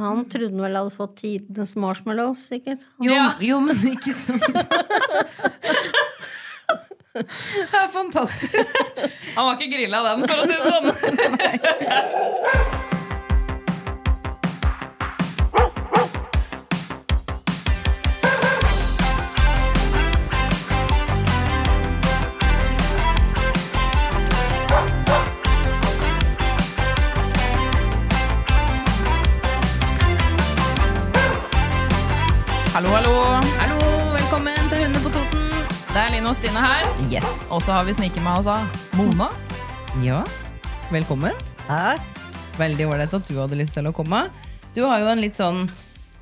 Han trodde han vel hadde fått tidenes marshmallows, sikkert. Jo, jo men ikke sånn. Det er fantastisk. Han var ikke grilla den, for å si det sånn. Hallo, hallo. Hallo, velkommen til Hundene på Toten. Det er Line og Stine her. Yes. Og så har vi sniket med oss av Mona. Ja, velkommen. Takk. Veldig ålreit at du hadde lyst til å komme. Du har jo en litt sånn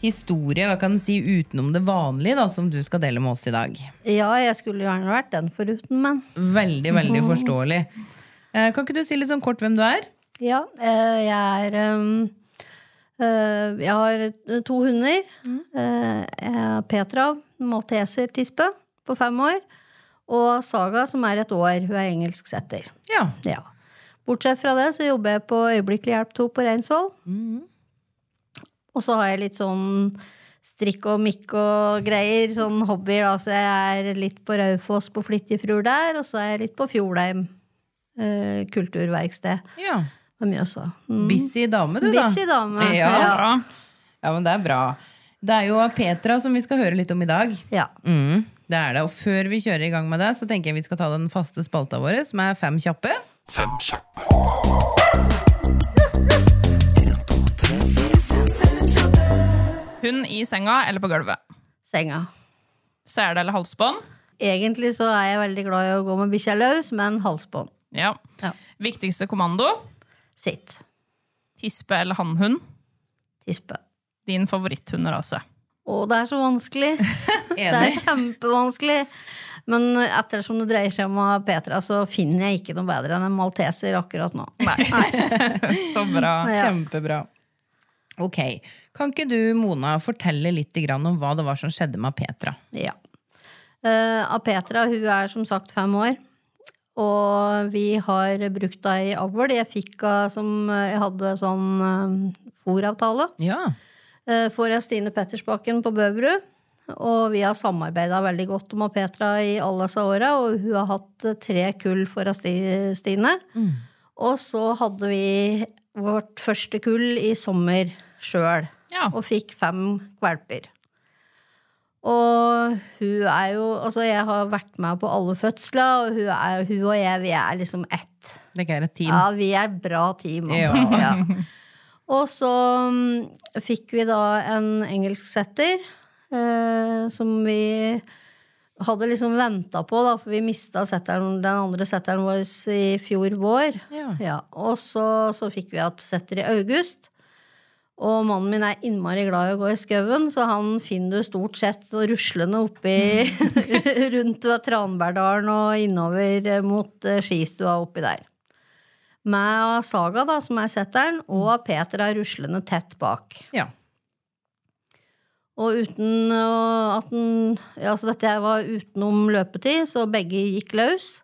historie hva kan si, utenom det vanlige da, som du skal dele med oss i dag. Ja, jeg skulle gjerne vært den foruten, men Veldig, veldig forståelig. Eh, Kan ikke du si litt sånn kort hvem du er? ja. eh, Jeg er um, Jeg har eh, to hunder. Mm. har Petra, malteser-tispe, på fem år. Og Saga, som er et år. Hun er engelsksetter. Ja. Ja. Bortsett fra det så jobber jeg på Øyeblikkelig hjelp 2 på Reinsvoll. Og så har jeg litt sånn strikk og mikk og greier, sånn hobbyer. Da. Så jeg er litt på Raufoss på Flittigfrur der, og så er jeg litt på Fjordheim eh, kulturverksted ja. På Mjøsa. Mm. Busy dame, du, da. Busy dame. Ja. Ja. Ja, men det er bra. Det er jo Petra som vi skal høre litt om i dag. Ja. Mm, det er det. Og før vi kjører i gang med det, så tenker jeg vi skal ta den faste spalta vår, som er Fem kjappe. Fem kjappe. Hund i senga eller på gulvet? Senga. Sele eller halsbånd? Egentlig så er jeg veldig glad i å gå med bikkja løs, men halsbånd. Ja. Ja. Viktigste kommando? Sitt. Tispe eller hannhund? Tispe. Din favoritthunderase? Å, det er så vanskelig. Det er kjempevanskelig. Men ettersom det dreier seg om Petra, så finner jeg ikke noe bedre enn en malteser akkurat nå. Nei. Så bra. Ja. Kjempebra. Ok, Kan ikke du, Mona, fortelle litt om hva det var som skjedde med Petra? Ja. Uh, Petra, hun er som sagt fem år. Og vi har brukt ei avl. Jeg fikk av som eh, Jeg hadde sånn uh, fòravtale. Ja. Uh, for Stine Pettersbakken på Bøverud. Og vi har samarbeida veldig godt med Petra i alle disse åra, og hun har hatt eh, tre kull for Sti- Stine. Og så hadde vi vårt første kull i sommer sjøl, Ja. og fikk fem valper. Og hun er jo Altså, jeg har vært med på alle fødsler, og hun, er, hun og jeg, vi er liksom ett. Det er et team. Ja, vi er et bra team, altså. Ja. Og så mm, fikk vi da en engelsksetter eh, som vi hadde liksom venta på, da, for vi mista setteren, den andre setteren vår i fjor vår. Ja. Og så, så fikk vi at setter i august. Og mannen min er innmari glad i å gå i skauen, så han finner du stort sett ruslende oppi rundt ved Tranbergdalen og innover eh, mot eh, skistua oppi der. Med Saga, da, som er setteren, og Peter er ruslende tett bak. Ja. Og uten at den ja, så Dette var utenom løpetid, så begge gikk løs.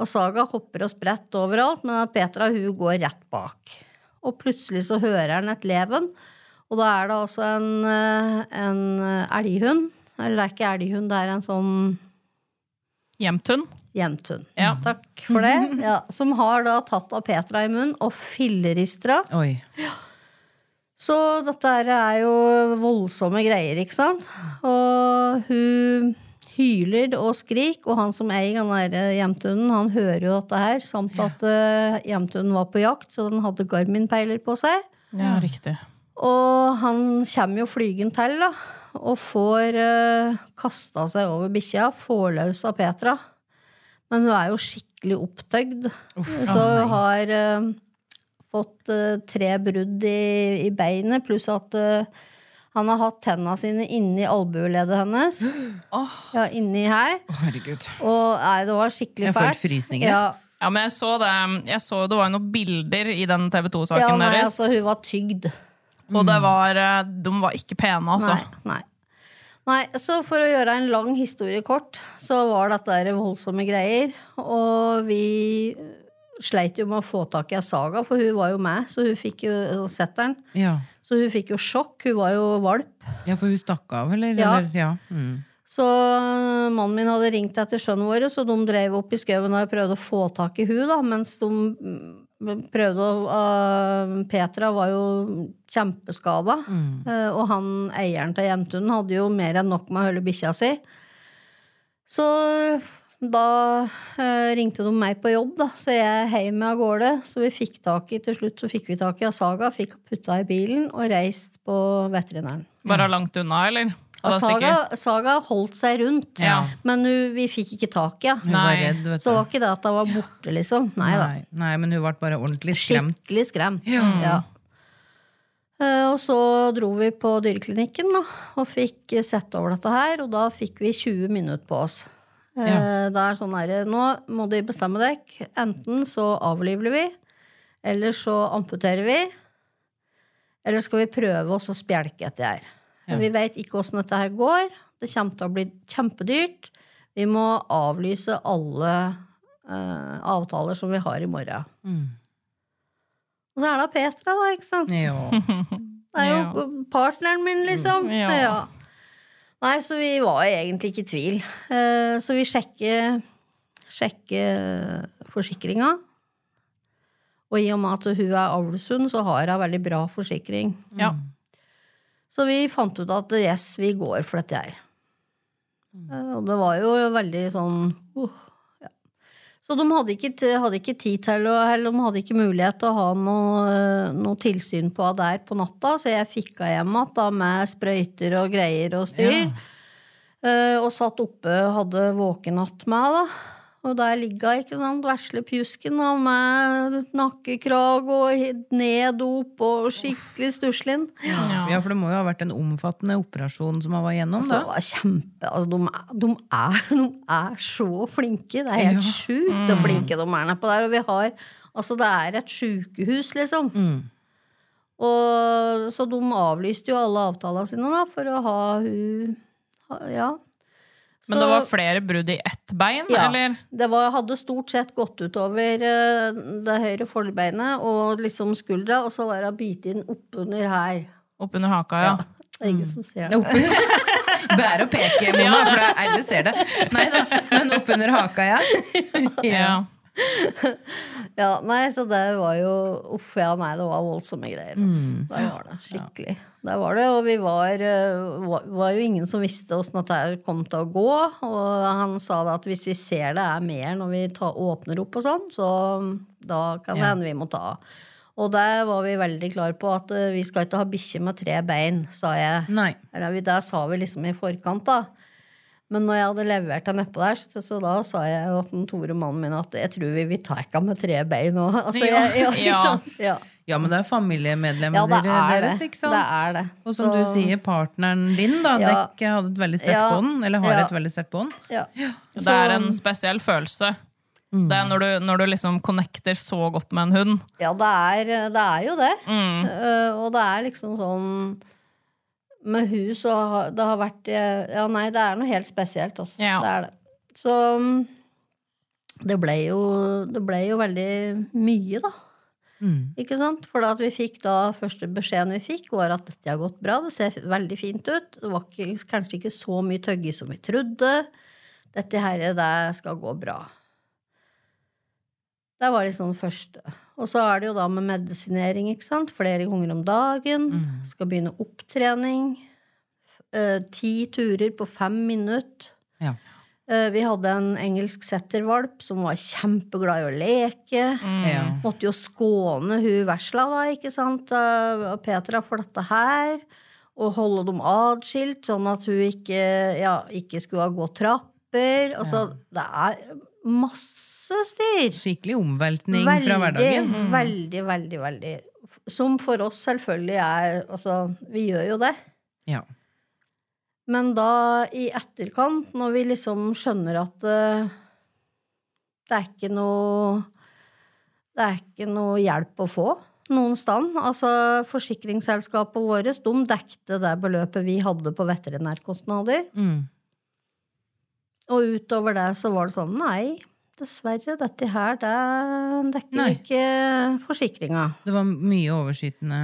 Og Saga hopper og spretter overalt, men Petra hun går rett bak. Og plutselig så hører han et leven, og da er det altså en, eh, en elghund. Eller det er ikke elghund, det er en sånn Hjemthund? jevnthund. Ja. Takk for det. Ja, som har da tatt av Petra i munnen og filleristra. Oi. Så dette er jo voldsomme greier, ikke sant? Og hun hyler og skrik, og han som eier den der jevnthunden, han hører jo dette her, samt at uh, jevnthunden var på jakt, så den hadde Garmin-peiler på seg. Ja, riktig. Og han kommer jo flygen til, da, og får uh, kasta seg over bikkja, får løs av Petra. Men hun er jo skikkelig opptøgd, så hun har uh, fått uh, tre brudd i, i beinet, pluss at eh, han har hatt tenna sine inni albueleddet hennes. Ja, inni her. Herregud. Og nei, det var skikkelig Jeg fælt. helt frysninger. Ja, Ja, men jeg så det Jeg så det var noen bilder i den TV ja, 2-saken nei, deres. altså, hun var tygd. Og det var, eh, de var ikke pene, altså. Nei, nei. Nei, så for å gjøre en lang historie kort, så var dette der voldsomme greier. Og vi sleit jo med å få tak i Saga, for hun var jo med, så hun fikk jo sett den. Ja. Så hun fikk jo sjokk. Hun var jo valp. ja, for hun stakk av, eller? Ja. eller? ja. Mm. Så mannen min hadde ringt etter sønnen vår, så de drev opp i skauen og prøvde å få tak i hun da, mens de mm, prøvde å uh, Petra var jo kjempeskada, eh, og han eieren til Jemtunen hadde jo mer enn nok med å holde bikkja si. Så da eh, ringte de meg på jobb, da, så jeg heiv meg av gårde. Så vi fikk tak i, til slutt så fikk vi tak i Asaga, fikk putta i bilen og reist på veterinæren. Bare langt unna, eller? Saga. Saga holdt seg rundt, Ja. men hun, vi fikk ikke tak i henne. Redd, vet Så det var ikke det at hun var borte, liksom. Nei da. Nei, nei, men hun ble bare ordentlig skremt. Skikkelig skremt. Ja. Eh, Og så dro vi på dyreklinikken da, og fikk eh, sett over dette her, og da fikk vi 20 minutter på oss. Eh, Ja. Det er sånn her Nå må de bestemme dekk. Enten så avliver vi, eller så amputerer vi. Eller skal vi prøve oss å spjelke etter her. Ja. Vi vet ikke åssen dette her går. Det kommer til å bli kjempedyrt. Vi må avlyse alle uh, avtaler som vi har i morgen. Mm. Og så er det Petra, da, ikke sant? Ja. Det er jo partneren min, liksom. Ja. Ja. Nei, så vi var egentlig ikke i tvil. Eh, Så vi sjekker, sjekker forsikringa. Og i og med at hun er avlshund, så har hun veldig bra forsikring. Ja. Så vi fant ut at yes, vi går for dette her. Eh, Og det var jo veldig sånn uh. Så de hadde ikke, hadde ikke tid til å Eller de hadde ikke mulighet til å ha noe, eh, noe tilsyn på henne der på natta, så jeg fikk henne hjem igjen med sprøyter og greier og styr. Eh, og satt oppe, hadde våkenatt med henne. Og der ligger hun, ikke sant, vesle pjusken da, med nakkekrag og neddop og skikkelig stuslin. ja, for det må jo ha vært en omfattende operasjon som han var gjennom, Altså, da. var kjempe, altså, de, er, de, er, de er så flinke. Det er helt Ja. sjukt hvor flinke de er nedpå der. Og vi har, altså, det er et sjukehus, liksom. Mm. Og, så de avlyste jo alle avtalene sine da, for å ha hun Ja. Men det var flere brudd i ett bein, Ja. eller? Det var, hadde stort sett gått utover eh, det høyre forbeinet og liksom skuldra, og så var det bitt inn oppunder her. Oppunder haka, ja. Det er ingen som ser det. Bære og peke, Mona, for alle ser det. Nei da, men oppunder haka, ja. ja. Ja, nei, så det var jo Uff, ja, nei, det var voldsomme greier. Altså. Det var det. Skikkelig. Det var det, og vi var, eh, var, var jo ingen som visste åssen dette kom til å gå. Og han sa da at hvis vi ser det er mer når vi ta, åpner opp og sånn, så da kan det Ja. hende vi må ta. Og der var vi veldig klar på at eh, vi skal ikke ha bikkje med tre bein, sa jeg. Nei. Eller det sa vi liksom i forkant, da. Men når jeg hadde levert deg nedpå der, så, så da sa jeg jo til Tore, mannen min, at jeg tror vi vil ta henne med tre bein òg. Altså, Ja. ja, Ja. liksom, ja. Ja, men det er familiemedlemmer ja, det er deres, ikke sant? Det er det. Og som Så- du sier, partneren din, da, Ja. Dekk hadde et veldig sterkt Ja. bånd, eller har Ja. et veldig sterkt bånd. Ja. Det er en spesiell følelse. Det er når du, når du liksom connecter så godt med en hund. Ja, det er, det er jo det. Mm. Uh, og det er liksom sånn Med hun så har det har vært eh, Ja, nei, det er noe helt spesielt, altså. Ja. Det er det. Så mm, det ble jo Det ble jo veldig mye, da. Mm. Ikke sant? For at vi fikk da Første beskjeden vi fikk, var at dette har gått bra. Det ser veldig fint ut. Det var ikke, kanskje ikke så mye tøgge som vi trodde. Dette her, det skal gå bra. Det var liksom det første. Og så er det jo da med medisinering, ikke sant. Flere ganger om dagen. Skal begynne opptrening. Eh, Ti turer på fem minutter. Ja. Eh, Vi hadde en engelsk settervalp som var kjempeglad i å leke. Ja. Måtte jo skåne hun vesla, da, ikke sant, av Petra for dette her. Og holde dem atskilt, sånn at hun ikke, ja, ikke skulle gå trapper. Altså, det er masse styr. Skikkelig omveltning fra hverdagen. Mm. Veldig, veldig, veldig. Som for oss selvfølgelig er Altså, vi gjør jo det. Ja. Men da, i etterkant, når vi liksom skjønner at uh, det er ikke noe Det er ikke noe hjelp å få noen sted. Altså, forsikringsselskapet vårt de dekte det beløpet vi hadde på veterinærkostnader. Mm. Og utover det så var det sånn Nei, dessverre, dette her, det dekker Nei. ikke forsikringa. Det var mye overskytende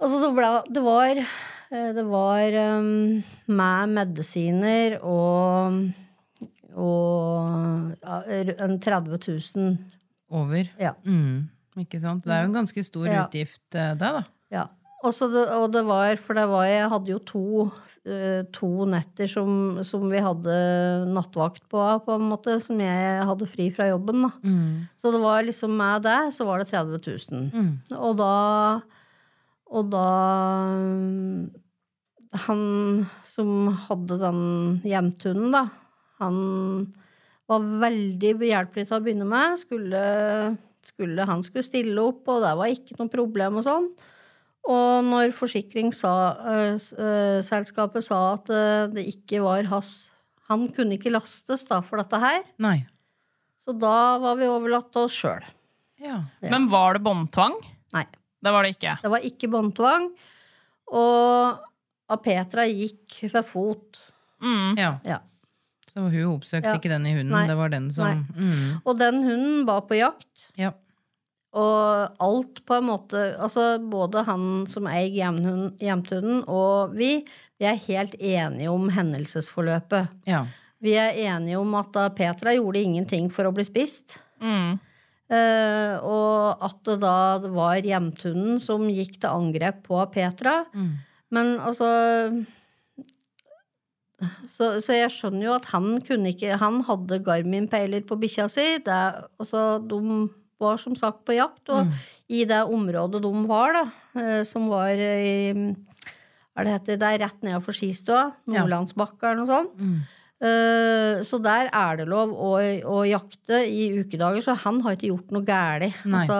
Altså, det, ble, det var eh, Det var um, med medisiner og og ja, en 30 000. over. Ja. Mm. Ikke sant? Det er jo en ganske stor Ja. utgift, eh, det, da. ja. Og, så det, og det var For det var, jeg hadde jo to, eh, to netter som, som vi hadde nattvakt på, på en måte, som jeg hadde fri fra jobben. da. Mm. Så det var liksom med det, så var det 30 000. Mm. Og da Og da Han som hadde den hjemtunen, da, han var veldig behjelpelig til å begynne med. Skulle, skulle, han skulle stille opp, og det var ikke noe problem og sånn. Og når forsikringsselskapet sa at eh, det ikke var hans Han kunne ikke lastes da for dette her, Nei. så da var vi overlatt til oss sjøl. Ja. Ja. Men var det båndtvang? Nei. Det var det ikke. Det var ikke båndtvang. Og Apetra gikk ved fot. Mm. ja. Ja. Så hun oppsøkte Ja. ikke den i hunden, Nei. det var den som Nei. mm. Og den hunden var på jakt. Ja. Og alt på en måte Altså både han som eier hjemtunden, og vi, vi er helt enige om hendelsesforløpet. ja. Vi er enige om at da Petra gjorde ingenting for å bli spist. Mm. Eh, og at det da var hjemtunden som gikk til angrep på Petra. Mm. Men altså så, så jeg skjønner jo at han kunne ikke Han hadde Garmin-peiler på bikkja si. Det, altså, de var som sagt på jakt, og i det området de var, da, eh, som var i Hva er det heter? Det er rett nedenfor skistua. Nordlandsbakka eller noe sånt. Eh, så der er det lov å, å jakte i ukedager, så han har ikke gjort noe galt. Altså,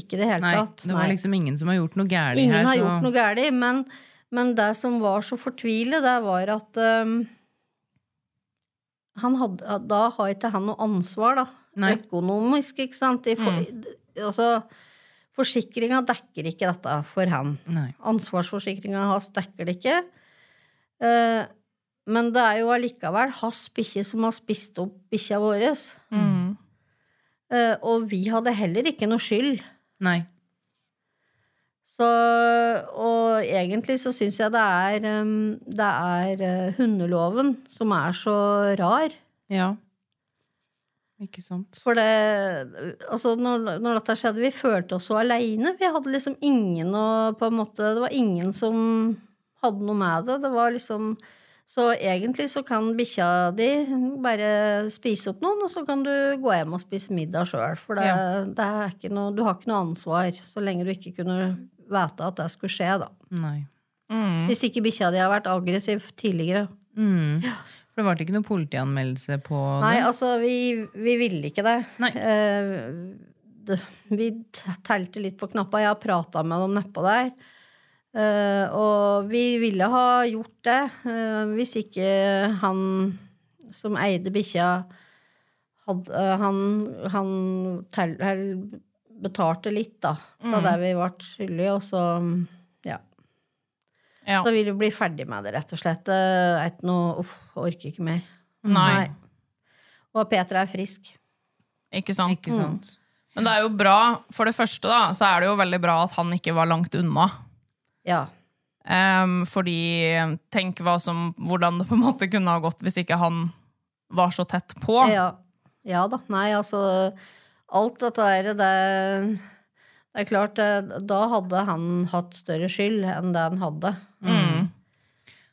ikke det hele Nei, tatt. det var liksom ingen som har gjort noe gærent Ingen har så... gjort noe galt, men, men det som var så fortvilet, det var at um, han hadde, Da har ikke han noe ansvar, da. Nei. Økonomisk, ikke sant. For, altså, forsikringa dekker ikke dette for han. Nei. Ansvarsforsikringa hans dekker det ikke. Eh, men det er jo allikevel hans bikkje som har spist opp bikkja vår. Mm. Eh, og vi hadde heller ikke noe skyld. Nei. Så, og egentlig så syns jeg det er, um, det er uh, hundeloven som er så rar. Ja. Ikke sant. For det Altså, når, når dette skjedde, vi følte oss så aleine. Vi hadde liksom ingen å på en måte Det var ingen som hadde noe med det. Det var liksom Så egentlig så kan bikkja di bare spise opp noen, og så kan du gå hjem og spise middag sjøl. For det, Ja. det er ikke noe, du har ikke noe ansvar så lenge du ikke kunne vite at det skulle skje, da. Nei. Mm. Hvis ikke bikkja di har vært aggressiv tidligere. Mm. For det ble ikke noe politianmeldelse på det? Nei, altså, vi, vi ville ikke det. Eh, det vi telte litt på knappa. Jeg har prata med dem nedpå der. Eh, og vi ville ha gjort det eh, hvis ikke han som eide bikkja, hadde eh, Han, han tel, betalte litt, da, av det vi ble skyldige, og så ja. Så vil vi bli ferdig med det, rett og slett. Er noe Uff, orker ikke mer. Nei. Og Peter er frisk. Ikke sant? Ikke sant? Mm. Men det er jo bra, for det første da, så er det jo veldig bra at han ikke var langt unna. Ja. Um, fordi tenk hva som, hvordan det på en måte kunne ha gått hvis ikke han var så tett på. Ja. ja da. Nei, altså Alt dette der, det, det er klart Da hadde han hatt større skyld enn det han hadde. Mm.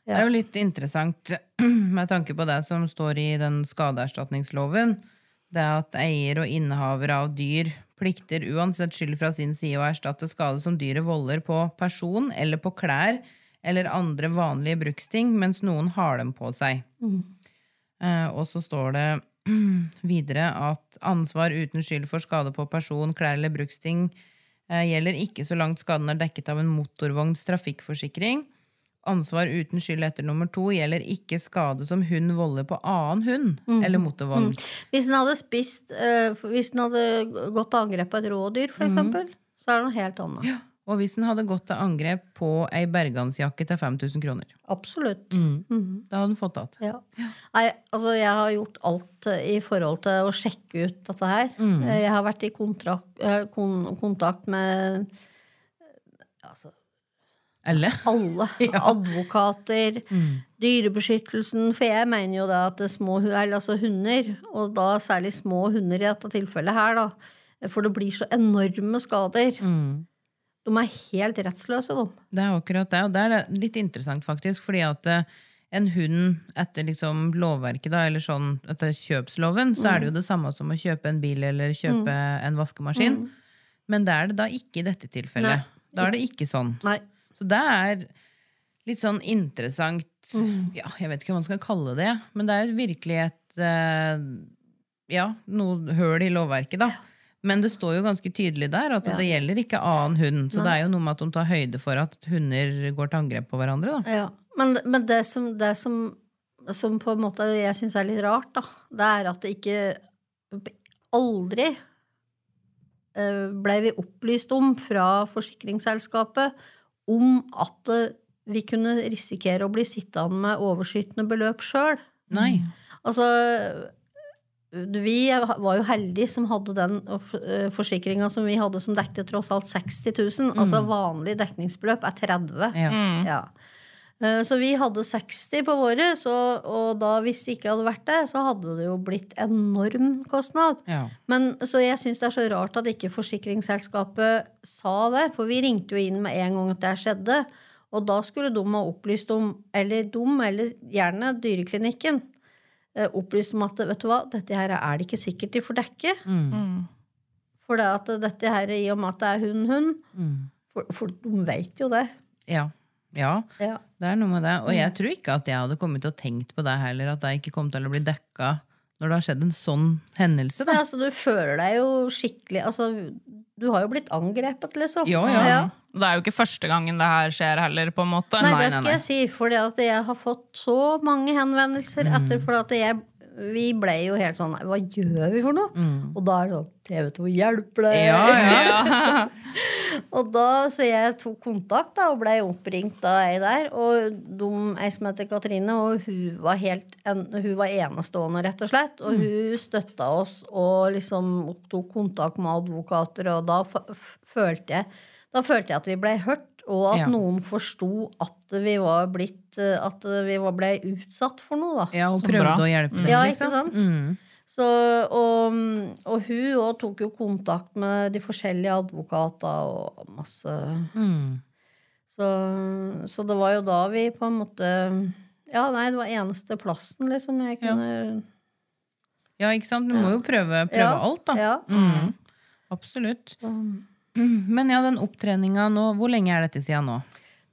Det er jo litt interessant med tanke på det som står i den skadeerstatningsloven. Det at eier og innehaver av dyr plikter uansett skyld fra sin side å erstatte skade som dyret volder på person eller på klær eller andre vanlige bruksting, mens noen har dem på seg. Mm. og så står det videre at ansvar uten skyld for skade på person, klær eller bruksting eh, gjelder ikke så langt skaden er dekket av en motorvogns trafikkforsikring. Ansvar uten skyld etter nummer to gjelder ikke skade som hund volder på annen hund eller motorvogn. Hvis den hadde spist eh, Hvis den hadde gått til angrep på et rådyr, for eksempel, så er det noe helt annet. Og hvis den hadde gått til angrep på ei bergansjakke til 5000 kroner. Absolutt. Da hadde den fått tatt. Ja. Nei, altså jeg har gjort alt eh, i forhold til å sjekke ut dette her. Mm. Jeg har vært i kontrakt, eh, kon, kontakt med eh, altså, Eller? alle. Advokater, Dyrebeskyttelsen. For jeg mener jo da at det er små altså hunder, og da særlig små hunder i dette tilfellet her, da. For det blir så enorme skader. De er helt rettsløse, de. Det er akkurat det, og det er litt interessant faktisk, fordi at eh, en hund etter liksom lovverket, da, eller sånn etter kjøpsloven, så er det jo det samme som å kjøpe en bil eller kjøpe en vaskemaskin. Men det er det da ikke i dette tilfellet. Nei. Da er det ikke sånn. Nei. Så det er litt sånn interessant Ja, jeg vet ikke hva man skal kalle det, men det er virkelig et uh, Ja, noe høl i lovverket, da. Men det står jo ganske tydelig der at Ja. det gjelder ikke annen hund. Så det er jo noe med at de tar høyde for at hunder går til angrep på hverandre. da. Ja. Men, men det, som, det som, som på en måte jeg syns er litt rart, da, det er at det ikke Aldri eh, ble vi opplyst om fra forsikringsselskapet om at eh, vi kunne risikere å bli sittende med overskytende beløp sjøl. Nei. Altså vi var jo heldige som hadde den forsikringa som vi hadde, som dekte tross alt 60 000. Altså vanlig dekningsbeløp er 30 Ja. ja. Eh, Så vi hadde 60 på våre, så, og da hvis det ikke hadde vært det, så hadde det jo blitt enorm kostnad. Ja. Men, så jeg syns det er så rart at ikke forsikringsselskapet sa det, for vi ringte jo inn med en gang at det skjedde. Og da skulle de ha opplyst om, eller de, eller gjerne dyreklinikken, eh, opplyst om at vet du hva, dette her er det ikke sikkert de får dekke. For det at dette her, i og med at det er hund-hund, for, for de vet jo det. Ja. ja. Ja. Det er noe med det. Og jeg tror ikke at jeg hadde kommet til å tenkt på det heller, at jeg ikke kom til å bli dekka når det har skjedd en sånn hendelse. Da. Ja, altså, du føler deg jo skikkelig altså, Du har jo blitt angrepet, liksom. Ja, ja. Det er jo ikke første gangen det her skjer heller, på en måte. Nei, Nei, det skal nei. jeg si, for jeg har fått så mange henvendelser etter fordi at jeg vi ble jo helt sånn Hva gjør vi for noe? Og da er det sånn TV 2 hjelper deg! Ja, ja. Og da, så jeg tok kontakt da, og ble oppringt av ei der. Og de, ei som heter Katrine, og hun var, helt, en, hun var enestående, rett og slett. Og hun støtta oss og liksom tok kontakt med advokater, og da følte jeg da følte jeg at vi ble hørt, og at Ja. noen forsto at vi var blitt eh, At vi ble utsatt for noe, da. ja og Så prøvde bra. å hjelpe dem. Ja, ikke sant? Mm. Så, og, og hun òg tok jo kontakt med de forskjellige advokater og masse Mm. så, så det var jo da vi på en måte Ja, nei, det var eneste plassen, liksom. Jeg kunne Ja, ikke sant? Du må jo prøve, prøve Ja, alt, da. Ja. Mm. Absolutt. Men ja, den opptreninga nå, hvor lenge er dette siden nå?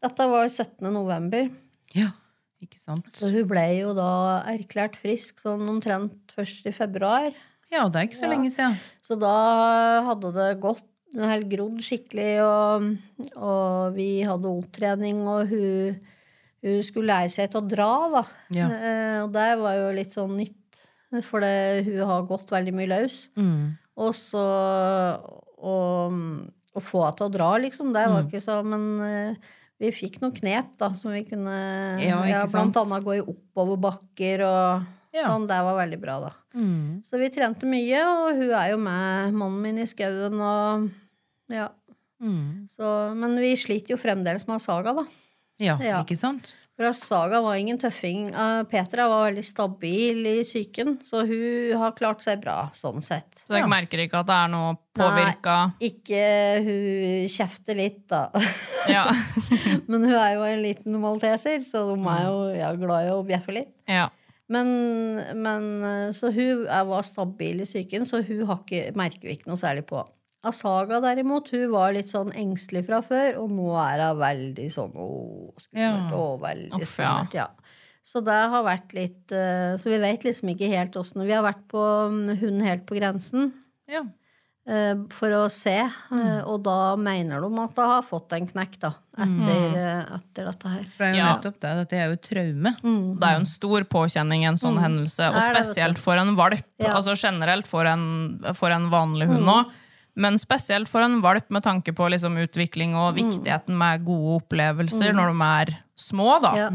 Dette var 17. november. Ja, ikke sant? Så hun ble jo da erklært frisk sånn omtrent først i februar. Ja, det er ikke så Ja. lenge siden. Så da hadde det gått den helt grodd skikkelig, og, og vi hadde opptrening, og hun, hun skulle lære seg til å dra, da. Ja. Eh, og det var jo litt sånn nytt, for det, hun har gått veldig mye løs. Mm. Og så å, få henne til å dra, liksom, det Mm. var ikke så Men eh, vi fikk noen knep, da, som vi kunne Ja, ja, Blant annet gå i oppoverbakker og Ja. sånn. Det var veldig bra, da. Mm. Så vi trente mye, og hun er jo med mannen min i skauen og Ja. Mm. Så, men vi sliter jo fremdeles med Saga, da. Ja, Ja. ikke sant? For Saga var ingen tøffing. Eh, Petra var veldig stabil i psyken, så hun har klart seg bra sånn sett. Så dere merker ikke at det er noe påvirka? Ikke hun kjefter litt, da. Ja. Men hun er jo en liten malteser, så de er jo ja, glad i å bjeffe litt. ja. Men, men eh, Så hun var stabil i psyken, så hun har ikke, merker vi ikke noe særlig på. Asaga derimot, hun var litt sånn engstelig fra før, og nå er hun veldig sånn åh, skummelt. Ja. og veldig skummelt, ja. Så det har vært litt eh, Så vi vet liksom ikke helt åssen Vi har vært på Hun helt på grensen Ja. eh, for å se, eh, og da mener de at hun har fått en knekk, da, etter, eh, etter dette her. For det er jo Ja. nettopp det. Dette er jo et traume. Det er jo en stor påkjenning, en sånn hendelse. Og spesielt for en valp. Ja. Altså generelt for en, for en vanlig hund òg. Men spesielt for en valp med tanke på liksom utvikling og viktigheten med gode opplevelser når de er små. da. Ja.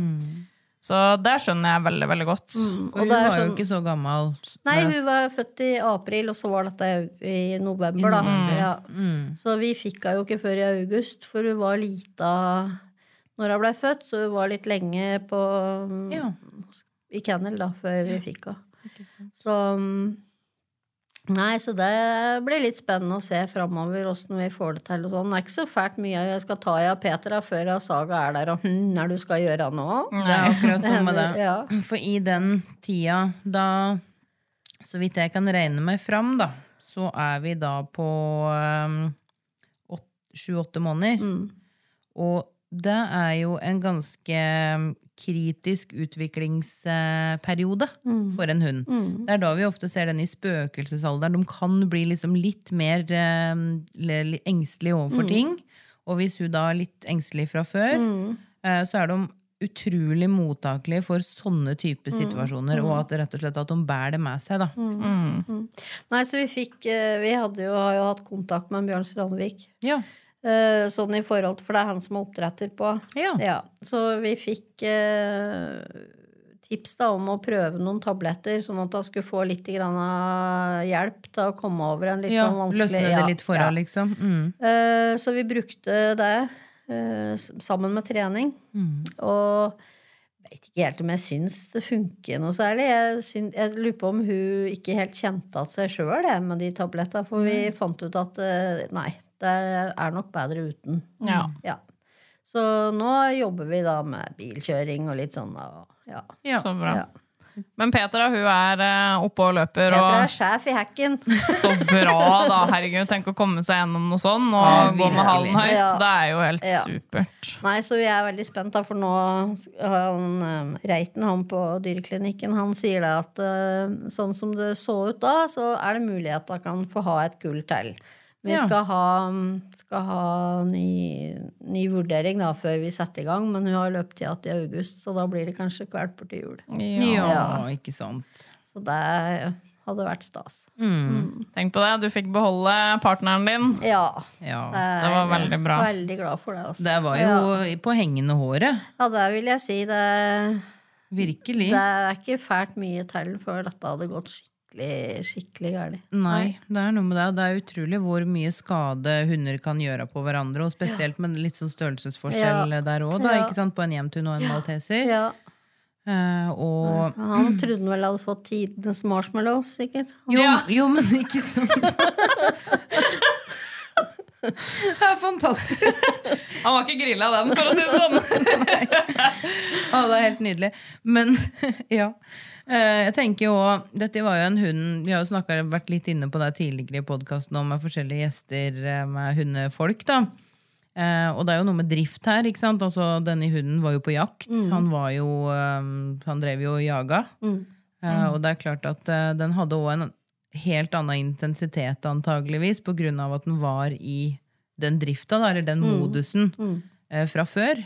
Så det skjønner jeg veldig veldig godt. Og Og hun var sånn... jo ikke så gammel. Nei, hun var født i april, og så var dette i november, da. Ja. Så vi fikk henne jo ikke før i august, for hun var lita når hun ble født, så hun var litt lenge på Ja. i kennel da, før vi fikk henne. Så mm, Nei, så det blir litt spennende å se framover åssen vi får det til. og sånn. Det er ikke så fælt mye jeg skal ta i av Petra før Saga er der og hm, er du skal gjøre nå? Nei, akkurat noe med det. Ja. For i den tida da, så vidt jeg kan regne meg fram, da, så er vi da på sju-åtte måneder. Og det er jo en ganske kritisk utviklingsperiode for en hund. Det er da vi ofte ser den i spøkelsesalderen. De kan bli liksom litt mer eh, engstelige overfor ting. Og hvis hun da er litt engstelig fra før, eh, så er de utrolig mottakelige for sånne typer situasjoner, og at rett og slett at de bærer det med seg. da. Nei, så vi fikk eh, Vi hadde jo, har jo hatt kontakt med Bjørn Strandvik. Ja. Eh, Sånn i forhold til, For det er han som er oppdretter på. Ja. Så vi fikk eh, tips da om å prøve noen tabletter, sånn at han skulle få litt hjelp til å komme over en litt ja, sånn vanskelig Løsne det ja, litt for ja. liksom. Mm. Eh, Så vi brukte det eh, sammen med trening. Mm. Og jeg vet ikke helt om jeg syns det funker noe særlig. Jeg, syns, jeg lurer på om hun ikke helt kjente at seg sjøl med de tablettene. For vi fant ut at eh, nei, det er nok bedre uten. Ja. Ja. Så nå jobber vi da med bilkjøring og litt sånn. Ja. Ja. Så bra. Ja. Men Petra hun er eh, oppe og løper. Peter er sjef i hacken. så bra, da. Herregud, tenk å komme seg gjennom noe sånn og Ja, gå med halen høyt. Ja. Det er jo helt Ja. supert. Nei, så vi er veldig spent, da, for nå han eh, Reiten, han på dyreklinikken, han sier det at eh, sånn som det så ut da, så er det mulighet at han kan få ha et gull til. Vi Ja. skal ha, skal ha ny, ny vurdering da, før vi setter i gang, men hun har løpetida til august, så da blir det kanskje kveld borti jul. Ja, Ja. ikke sant. Så det hadde vært stas. Tenk på det, du fikk beholde partneren din. Ja. Ja. Det var veldig bra. Veldig glad for det. Også. Det var jo på hengende håret. Ja, det vil jeg si. Det, Virkelig. det er ikke fælt mye til før dette hadde gått skikkelig, skikkelig galt. Nei, det er noe med det. Det er utrolig hvor mye skade hunder kan gjøre på hverandre. Og spesielt med litt sånn størrelsesforskjell Ja. der òg, Ja. ikke sant? På en hjemtun og en malteser. Ja. Eh, og Han trodde han vel hadde fått tidenes marshmallows, sikkert. jo, Ja. jo, men ikke sånn. Det er fantastisk. Han var ikke grilla den, for å si det sånn. Å, det er helt nydelig. Men ja. Eh, Jeg tenker jo, Dette var jo en hund Vi har jo snakket, vært litt inne på det tidligere i podkasten om med forskjellige gjester eh, med hundefolk. da Eh, og det er jo noe med drift her. ikke sant? Altså, Denne hunden var jo på jakt. Han var jo Han drev jo og jaga. Eh, og det er klart at den hadde òg en helt annen intensitet, antageligvis, på grunn av at den var i den drifta, eller den modusen, eh, fra før.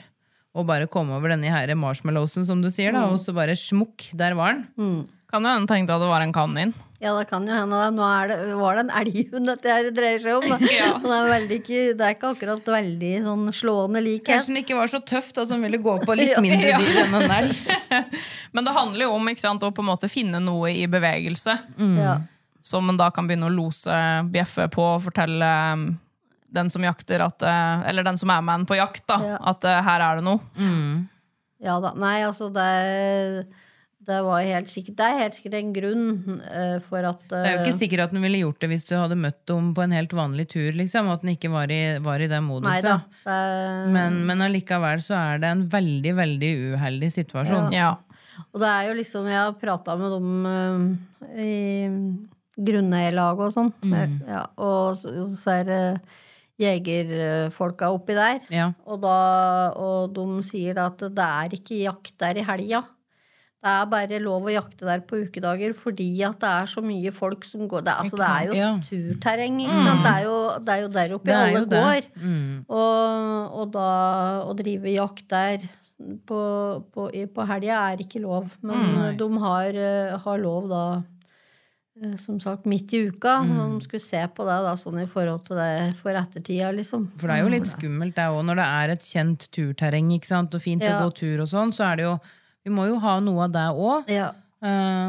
Og bare komme over denne her marshmallowsen, som du sier, da, og så bare smukk, der var den. Kan jo hende tenkte at det var en kanin. Ja, det kan jo hende. Nå er det, var det en elghund dette her dreier seg om. ja. det, er veldig ikke, det er ikke akkurat veldig sånn slående likhet. Kanskje den ikke var så tøff, da, som ville gå på litt mindre Ja. dyr enn en elg. Men det handler jo om ikke sant, å på en måte finne noe i bevegelse. Ja. Som en da kan begynne å lose bjeffe på og fortelle um, den som jakter at, eh, Eller den som er med en på jakt, da, Ja. at eh, her er det noe. ja da. Nei, altså det, det var helt sikkert Det er helt sikkert en grunn uh, for at Det er jo ikke sikkert at den ville gjort det hvis du hadde møtt dem på en helt vanlig tur, liksom, at den ikke var i, var i det moduset. da. Det Men, men allikevel så er det en veldig, veldig uheldig situasjon. Ja. Og det er jo liksom Jeg har prata med dem uh, i grunneierlaget og sånn. Ja, og så, så er det jegerfolka oppi der. Ja. Og, da, og de sier da at det er ikke jakt der i helga. Det er bare lov å jakte der på ukedager fordi at det er så mye folk som går Det, altså, det er jo ja. turterreng, Mm. Det er jo, det er jo der oppe alle går. Mm. Og, og da å drive jakt der på, på, på helga er ikke lov. Men de har, eh, har lov da som sagt midt i uka. når de skulle se på det da, sånn i forhold til det for ettertida, liksom. For det er jo litt skummelt det òg, når det er et kjent turterreng ikke sant? og fint Ja. å gå tur og sånn, så er det jo Vi må jo ha noe av det òg. Ja.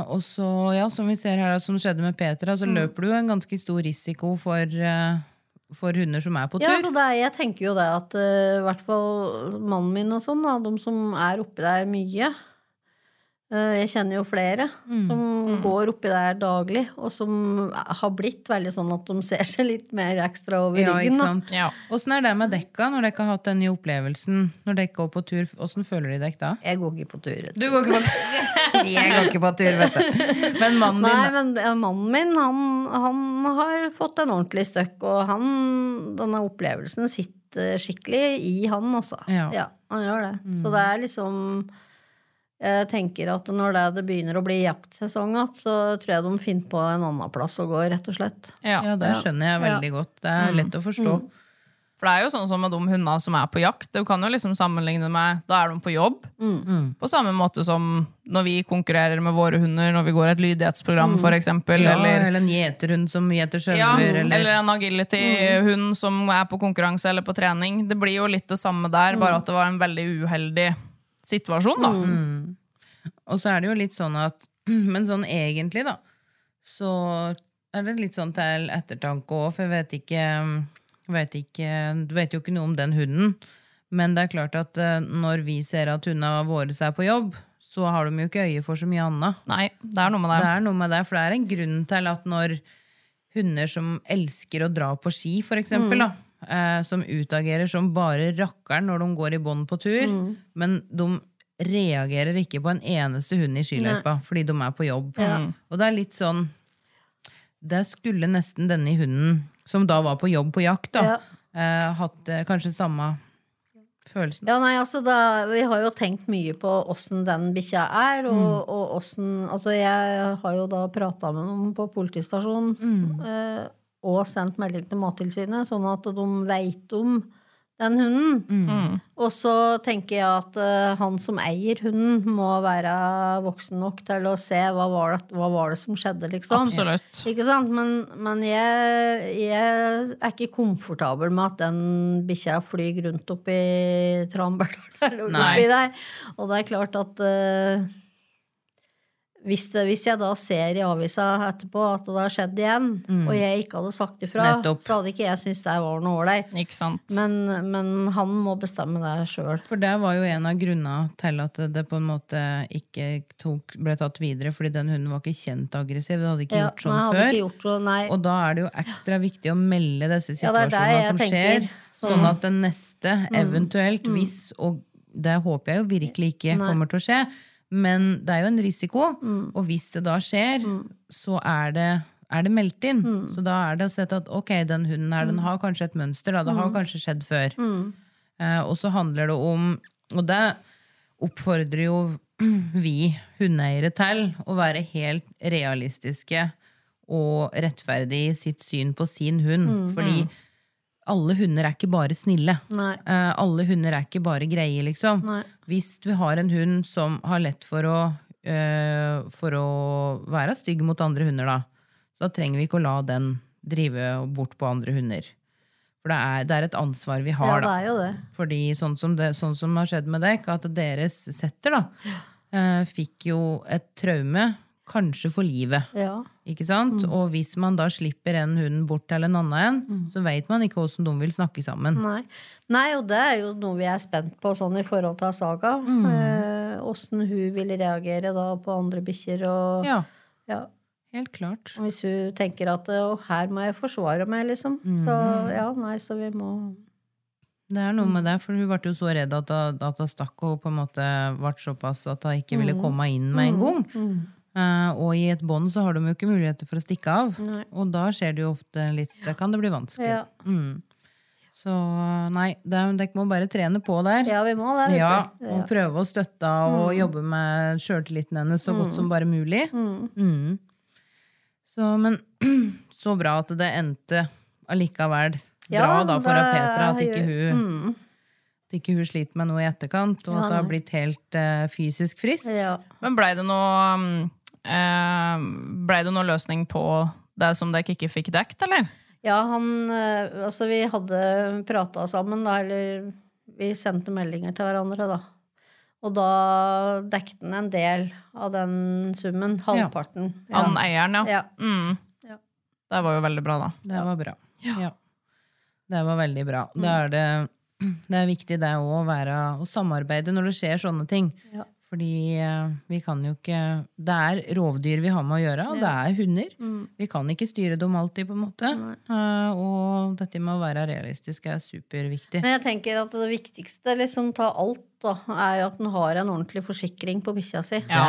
og så, ja, som vi ser her, som skjedde med Petra, så løper du en ganske stor risiko for, uh, for hunder som er på tur. Ja, altså er, jeg tenker jo det at eh, i hvert fall mannen min og sånn, da, de som er oppi der mye eh, Jeg kjenner jo flere som går oppi der daglig, og som har blitt veldig sånn at de ser seg litt mer ekstra over Ja, ryggen. Ja. Åssen er det med dekka, når dere har hatt den nye opplevelsen? Når dere går på tur, Åssen føler de dere da? Jeg går ikke på tur. Du går ikke på tur? Jeg går ikke på tur, vet du. Men mannen din Nei, men mannen min, han, han har fått en ordentlig støkk, og han, denne opplevelsen sitter skikkelig i han, altså. Ja. han gjør det. Så det er liksom Jeg tenker at når det, det begynner å bli jaktsesong igjen, så tror jeg de finner på en annen plass å gå, rett og slett. Ja. Ja, det skjønner jeg veldig godt. Det er lett å forstå. For det er jo sånn som med de hundene som er på jakt. Du kan jo liksom sammenligne med Da er de på jobb. På samme måte som når vi konkurrerer med våre hunder når vi går et lydighetsprogram, for eksempel. Ja, eller, eller en gjeterhund som gjeter ja, eller, eller en agility-hund som er på konkurranse eller på trening. Det blir jo litt det samme der, bare at det var en veldig uheldig situasjon, da. Og så er det jo litt sånn at Men sånn egentlig, da, så er det litt sånn til ettertanke òg, for jeg vet ikke, vet ikke Du vet jo ikke noe om den hunden, men det er klart at eh, når vi ser at hundene våre er på jobb, så har de jo ikke øye for så mye annet. Nei, det er noe med Det det. er noe med det, for det er en grunn til at når hunder som elsker å dra på ski, for eksempel, da, eh, som utagerer som bare rakkeren når de går i bånd på tur, men de reagerer ikke på en eneste hund i skiløypa fordi de er på jobb. Og det er litt sånn Det skulle nesten denne hunden, som da var på jobb på jakt, da, Ja. eh, hatt eh, kanskje samme følelsen. Ja, nei, altså da, Vi har jo tenkt mye på åssen den bikkja er, og, Mm. og Altså, jeg har jo da prata med noen på politistasjonen Mm. eh, og sendt melding til Mattilsynet, sånn at de veit om den hunden. Mm. Og så tenker jeg at uh, han som eier hunden, må være voksen nok til å se hva var det, hva var det som skjedde, liksom. Absolutt. Ikke sant? Men, men jeg, jeg er ikke komfortabel med at den bikkja flyr rundt oppi Tranberdalen eller oppi der. Og det er klart at eh, hvis, det, hvis jeg da ser i avisa etterpå at det har skjedd igjen, og jeg ikke hadde sagt ifra, Mm. Nettopp. så hadde ikke jeg syntes det var noe ålreit. Men, men han må bestemme det sjøl. For det var jo en av grunnene til at det på en måte ikke tok, ble tatt videre, fordi den hunden var ikke kjent aggressiv. Det hadde ikke Ja, gjort sånn nei, før. gjort så, nei. Og da er det jo ekstra viktig å melde disse Ja, situasjonene jeg som tenker. skjer, sånn at den neste eventuelt, hvis, og det håper jeg jo virkelig ikke kommer til å skje, men det er jo en risiko, og hvis det da skjer, så er det, er det meldt inn. Så da er det å sette at ok, den hunden her, den har kanskje et mønster, da. det har kanskje skjedd før. Eh, og så handler det om, og det oppfordrer jo vi hundeeiere til å være helt realistiske og rettferdige i sitt syn på sin hund. Fordi alle hunder er ikke bare snille. Nei. Eh, alle hunder er ikke bare greie, liksom. Nei. Hvis vi har en hund som har lett for å, eh, for å være stygg mot andre hunder, da, så trenger vi ikke å la den drive bort på andre hunder. For det er, det er et ansvar vi har, Ja, det er jo det. Fordi sånn som, det, sånn som har skjedd med dere, at deres setter da, eh, fikk jo et traume, kanskje for livet. Ja. Ikke sant? Og hvis man da slipper en hund bort til en annen en, så vet man ikke hvordan de vil snakke sammen. Nei. Nei, og det er jo noe vi er spent på sånn i forhold til Saga. Eh, hun vil reagere da på andre bikkjer. Og, Ja, ja. helt klart. og hvis hun tenker at å, her må jeg forsvare meg, liksom. Så ja, nei, så vi må Det er noe med det, for hun ble jo så redd at hun, at hun stakk og på en måte ble såpass at hun ikke ville komme inn med en gang. Eh, og i et bånd så har de jo ikke muligheter for å stikke av. Nei. Og da skjer det jo ofte litt Da kan det bli vanskelig. Ja. Mm. Så nei, dere må bare trene på der. Ja, vi må det. Ja, og prøve å støtte og jobbe med sjøltilliten hennes så godt som bare mulig. Mm. Så, men så bra at det endte allikevel Ja, bra da for det Petra. At ikke, hun, at ikke hun sliter med noe i etterkant, og at det har blitt helt uh, fysisk frisk. Ja. Men blei det noe um, Blei det noen løsning på det som dere ikke fikk dekt, eller? Ja, han eh, Altså, vi hadde prata sammen, da, eller vi sendte meldinger til hverandre, da. Og da dekte han en del av den summen. Halvparten. Ja. Han eieren, ja. Ja. Mm. Ja. Det var jo veldig bra, da. Det var bra. Ja. Det var veldig bra. Da er det, det er viktig det òg å å samarbeide når det skjer sånne ting. Ja. Fordi eh, vi kan jo ikke Det er rovdyr vi har med å gjøre, og det er hunder. Vi kan ikke styre dem alltid, på en måte. Eh, og dette med å være realistisk er superviktig. Men jeg tenker at det viktigste, liksom ta alt, da, er jo at en har en ordentlig forsikring på bikkja si. Ja,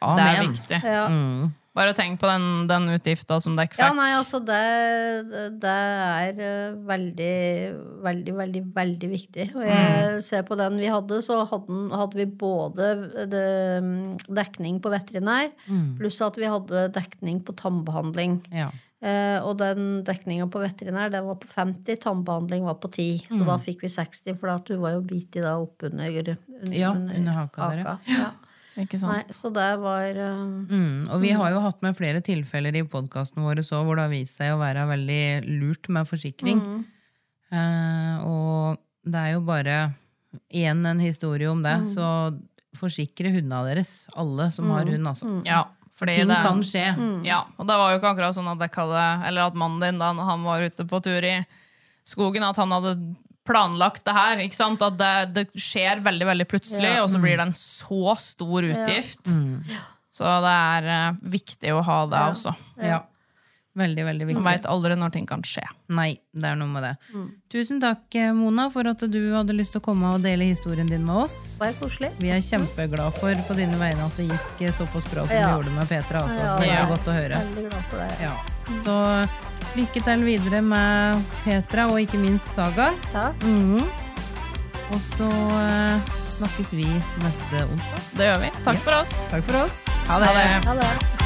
Ja, Det er viktig. Ja. Mm. Bare tenk på den, den utgifta som dere Ja, nei, altså det, det er eh, veldig, veldig, veldig, veldig viktig. Og jeg ser på den vi hadde, så hadde, hadde vi både det, mm, dekning på veterinær, pluss at vi hadde dekning på tannbehandling. Ja. Uh, og den dekninga på veterinær den var på 50, tannbehandling var på 10. Så da fikk vi 60, for at hun var jo bitt i da oppunder under, Ja, under haka dere. Ja. Ikke sant? Nei, så det var uh, Mm, og vi har jo hatt med flere tilfeller i podkasten vår så, hvor det har vist seg å være veldig lurt med forsikring. Eh, og det er jo bare igjen en historie om det, så forsikre hundene deres. Alle som har hund, altså. Ja, fordi Ting det, kan skje. Ja, og det var jo ikke akkurat sånn at hadde Eller at mannen din, da når han var ute på tur i skogen, at han hadde planlagt det her. ikke sant? At det, det skjer veldig veldig plutselig, og så blir det en så stor utgift. Så det er uh, viktig å ha det også. Ja. Veldig, veldig viktig. Man veit aldri når ting kan skje. Nei, det er noe med det. Tusen takk, eh, Mona, for at du hadde lyst til å komme og dele historien din med oss. bare koselig. Vi er kjempeglad for på dine vegne at det gikk eh, såpass bra som det gjorde med Petra. Altså. Ja, det ja. er godt å høre. Veldig glad for det. Ja. Så lykke til videre med Petra, og ikke minst Saga. Takk. Mhm. Og så eh, snakkes vi neste onsdag. Det gjør vi. Takk for oss. Takk for oss. Ha det. Ha det.